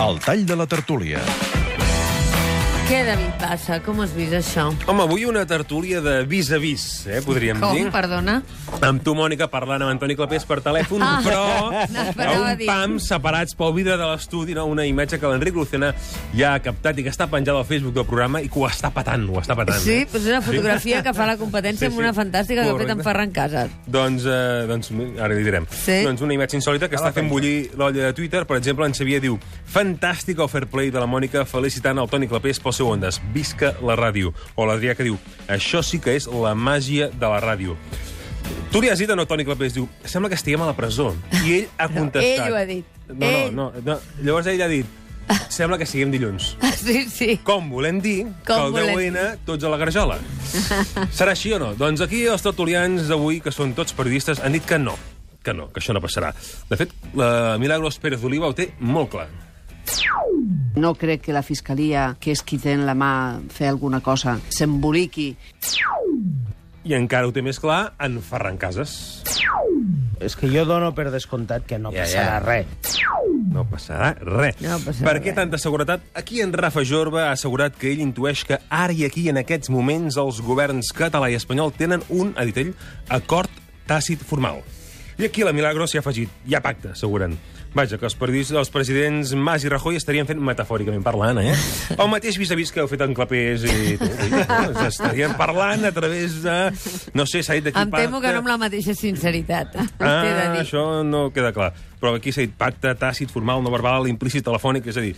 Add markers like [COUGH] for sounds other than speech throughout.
El tall de la tertúlia. Què, David, passa? Com has vist això? Home, avui una tertúlia de vis a vis, eh, podríem Com, dir. perdona? Amb tu, Mònica, parlant amb Antoni Clapés per telèfon, Ah, però a n'esperava un dir. pam separats pel vidre de l'estudi, no? una imatge que l'Enric Lucena ja ha captat i que està penjada al Facebook del programa i que ho està patant, ho està patant. Sí, eh? doncs és una fotografia que fa la competència Sí, amb una sí. fantàstica que ha fet en Correcte. Ferran Casas. Doncs, eh, doncs, ara li direm. Sí. Doncs una imatge insòlita que està fent bullir l'olla de Twitter. Per exemple, en Xavier diu Fantàstic el fair play de la Mònica felicitant el Toni Clapés pel seu Ondes. Visca la ràdio. O l'Adrià que diu Això sí que és la màgia de la ràdio. Tu li has dit a no, Toni Clapés, diu, sembla que estiguem a la presó. I ell ha contestat. ell ho ha dit. No, Ell. no, no, no. Llavors ell ha dit, sembla que siguem dilluns. [LAUGHS] Sí, sí. Com volem dir Com que el volem 10N tots a la garjola. [LAUGHS] Serà així o no? Doncs aquí els tertulians d'avui, que són tots periodistes, han dit que no, que no, que això no passarà. De fet, la Milagros Pérez Oliva ho té molt clar. No crec que la Fiscalia, que és qui té en la mà fer alguna cosa, s'emboliqui. I encara ho té més clar en Ferran Casas. És que jo dono per descomptat que no Ja, passarà ja. res. No passarà res. No passarà per què res. tanta seguretat? Aquí en Rafa Jorba ha assegurat que ell intueix que ara i aquí, en aquests moments, els governs català i espanyol tenen un, ha dit ell, acord tàcit formal. I aquí la Milagros s'hi ha afegit. Hi ha pacte, asseguren. Vaja, que els, paradis, els presidents Mas i Rajoy estarien fent, metafòricament parlant, eh? [LAUGHS] El mateix vis-a-vis que heu fet en Clapés i. No? Estarien parlant a través de... No sé, s'ha dit d'aquí Em temo que no amb la mateixa sinceritat. Ah, això no queda clar. Però aquí s'ha dit pacte tàcit, formal, no verbal, implícit, telefònic, és a dir,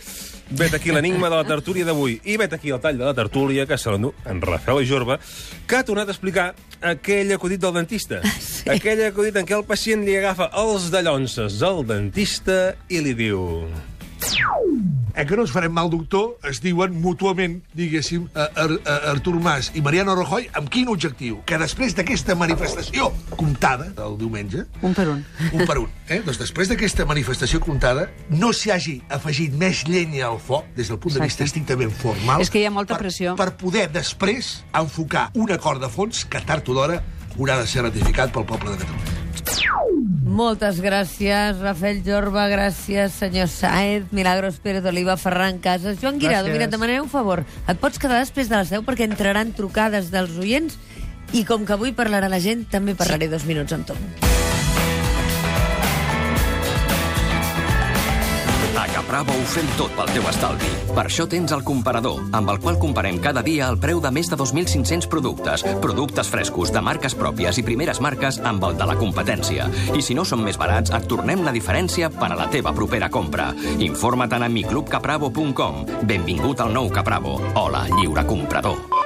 vet aquí l'enigma de la tertúlia d'avui i vet aquí el tall de la tertúlia que se l'endú en Rafael Jorba, que ha tornat a explicar aquell acudit del dentista. [LAUGHS] Sí. Aquell acudit en què el pacient li agafa els dallonses al dentista i li diu... eh, que no ens farem mal, doctor, es diuen mútuament, diguéssim, a, a, a Artur Mas i Mariano Rajoy, amb quin objectiu? Que després d'aquesta manifestació comptada del diumenge, Un per un. un per un, eh? doncs després d'aquesta manifestació comptada, no s'hi hagi afegit més llenya al foc, des del punt de vista Exacte. estrictament formal... És que hi ha molta per, pressió. Per poder després enfocar un acord de fons que tard o d'hora haurà de ser ratificat pel poble de Catalunya. Moltes gràcies, Rafael Jorba, gràcies, senyor Saez, Milagros Pérez Oliva, Ferran Casas. Joan Guirado, Gràcies. mira, et demanaré un favor. Et pots quedar després de les 10 perquè entraran trucades dels oients i com que avui parlarà la gent, també parlaré dos minuts amb tu. A Capravo ho fem tot pel teu estalvi. Per això tens el comparador, amb el qual comparem cada dia el preu de més de 2.500 productes. Productes frescos, de marques pròpies i primeres marques amb el de la competència. I si no són més barats, et tornem la diferència per a la teva propera compra. Informa't a miclubcapravo.com. Benvingut al nou Capravo. Hola, lliure comprador.